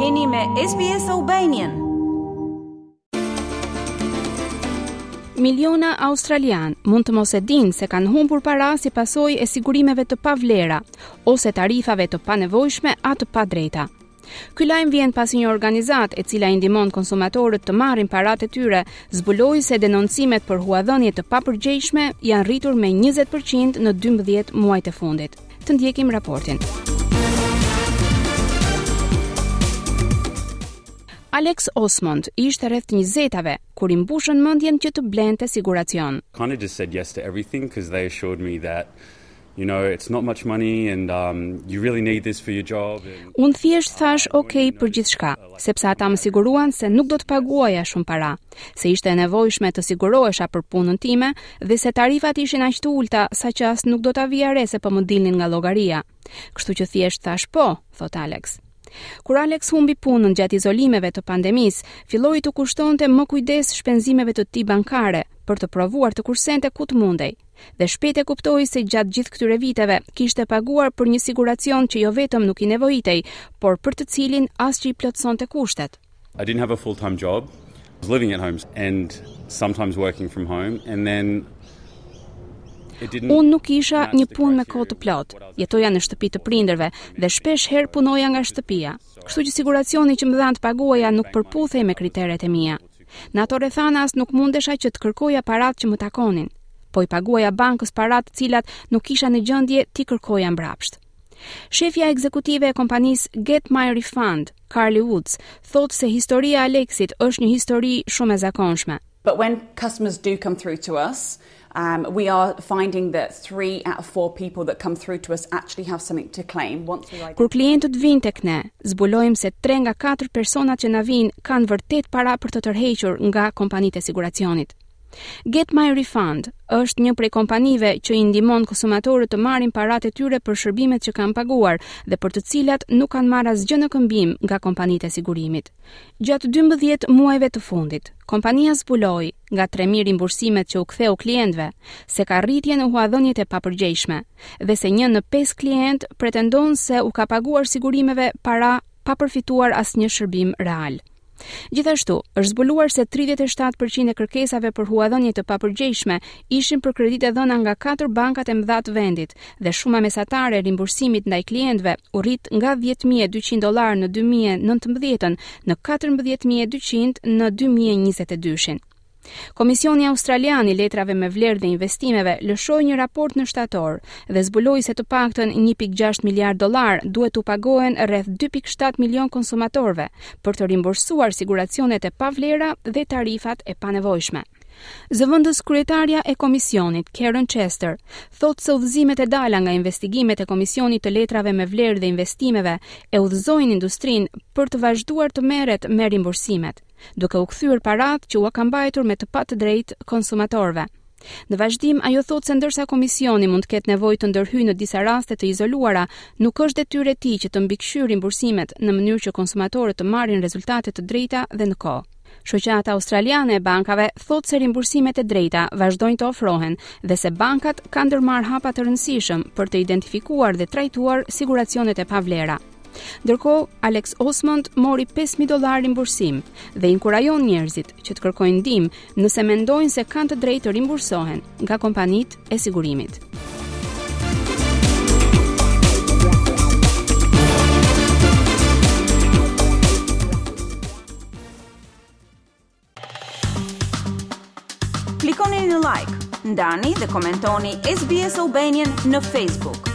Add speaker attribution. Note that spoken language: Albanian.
Speaker 1: Jeni me SBS Albanian.
Speaker 2: Miliona australianë mund të mos e dinë se kanë humbur para si pasojë e sigurimeve të pavlera ose tarifave të panevojshme a të padrejta. Ky lajm vjen pasi një organizatë, e cila i ndihmon konsumatorët të marrin paratë e tyre, zbuloi se denoncimet për huadhënie të papërgjegjshme janë rritur me 20 për qind në dymbëdhjetë muajt e fundit. Të ndjekim raportin. Alex Osmond ishte rreth të njëzetave, kur i mbushën mendjen që të blente siguracion.
Speaker 3: Kind of just said yes to everything, because they assured me that
Speaker 2: Unë thjesht thashë ok për gjithçka, sepse ata më siguruan se nuk do të paguaja shumë para, se ishte e nevojshme të sigurohesha për punën time dhe se tarifat ishin aq të ulëta saqë as nuk do ta vija re se po më dilnin nga llogaria. Kështu që thjesht thashë po, thotë Alex. Kur Alex humbi punën gjatë izolimeve të pandemisë, filloi t'u kushtonte më kujdes shpenzimeve të tij bankare për të provuar të kursente ku të mundej. Dhe shpejt e kuptoi se gjatë gjithë këtyre viteve kishte paguar për një siguracion që jo vetëm nuk i nevojitej, por për të cilin as që i plotësonte kushtet.
Speaker 3: I didn't have a full time job, I was living at home and sometimes working from home and then
Speaker 2: Unë nuk kisha një punë me kohë të plotë. Jetoja në shtëpi të prindërve dhe shpesh herë punoja nga shtëpia. Kështu që siguracioni që më dhanë të paguaja nuk përputhej me kriteret e mia. Në ato rrethana as nuk mundesha që të kërkoja paratë që më takonin. Po i paguaja bankës paratë të cilat nuk isha në gjendje t'i kërkoja mbrapsht. Shefja ekzekutive e kompanisë Get My Refund, Carly Woods, thotë se historia e Alexit është një histori shumë e zakonshme.
Speaker 4: But when customers do come through to us, um, we are finding that three out of four people that come through to us actually have something to claim. Once we
Speaker 2: Kur klientët vijnë tek ne, zbulojmë se 3 nga 4 personat që na vijnë kanë vërtet para për të tërhequr nga kompanitë e siguracionit. Get My Refund është një prej kompanive që i ndihmon konsumatorët të marrin paratë e tyre për shërbimet që kanë paguar dhe për të cilat nuk kanë marrë asgjë në këmbim nga kompanitë e sigurimit. Gjatë 12 muajve të fundit, kompania zbuloi nga 3000 rimbursimet që u ktheu klientëve se ka rritje në huadhëniet e papërgjegjshme dhe se një në 5 klientë pretendon se u ka paguar sigurimeve para pa përfituar asnjë shërbim real. Gjithashtu, është zbuluar se tridhjetë e shtatë për qind e kërkesave për huadhënie të papërgjegjshme ishin për kreditë e dhëna nga katër bankat e mëdha të vendit dhe shuma mesatare e rimbursimit ndaj klientëve u rrit nga dhjetë mijë e dyqind dollarë në dy mijë e nëntëmbëdhjetën në katërmbëdhjetë mijë e dyqind në dy mijë e njëzet e dyshin. Komisioni Australian i Letrave me Vlerë dhe Investimeve lëshoi një raport në shtator dhe zbuloi se të paktën 1.6 miliard dollar duhet t'u pagohen rreth 2.7 milion konsumatorëve për të rimbursuar siguracionet e pavlera dhe tarifat e panevojshme. Zëvendës kryetarja e komisionit, Karen Chester, thotë se udhëzimet e dala nga investigimet e Komisionit të Letrave me Vlerë dhe Investimeve e udhëzojnë industrinë për të vazhduar të merret me rimbursimet. duke u kthyer paratë që ua ka mbajtur me të padrejtë konsumatorëve. Në vazhdim, ajo thotë se ndërsa komisioni mund të ketë nevojë të ndërhyjë në disa raste të izoluara, nuk është detyrë e tij që të mbikëqyrë rimbursimet në mënyrë që konsumatorët të marrin rezultate të drejta dhe në kohë. Shoqata Australiane e Bankave thotë se rimbursimet e drejta vazhdojnë të ofrohen dhe se bankat kanë ndërmarrë hapa të rëndësishëm për të identifikuar dhe trajtuar siguracionet e pavlera. Ndërkohë, Alex Osmond mori 5000 dollarë rimbursim dhe inkurajon njerëzit që të kërkojnë ndihmë nëse mendojnë se kanë të drejtë të rimbursohen nga kompanitë e sigurimit.
Speaker 1: Klikoni në like, ndani dhe komentoni SBS Albanian në Facebook.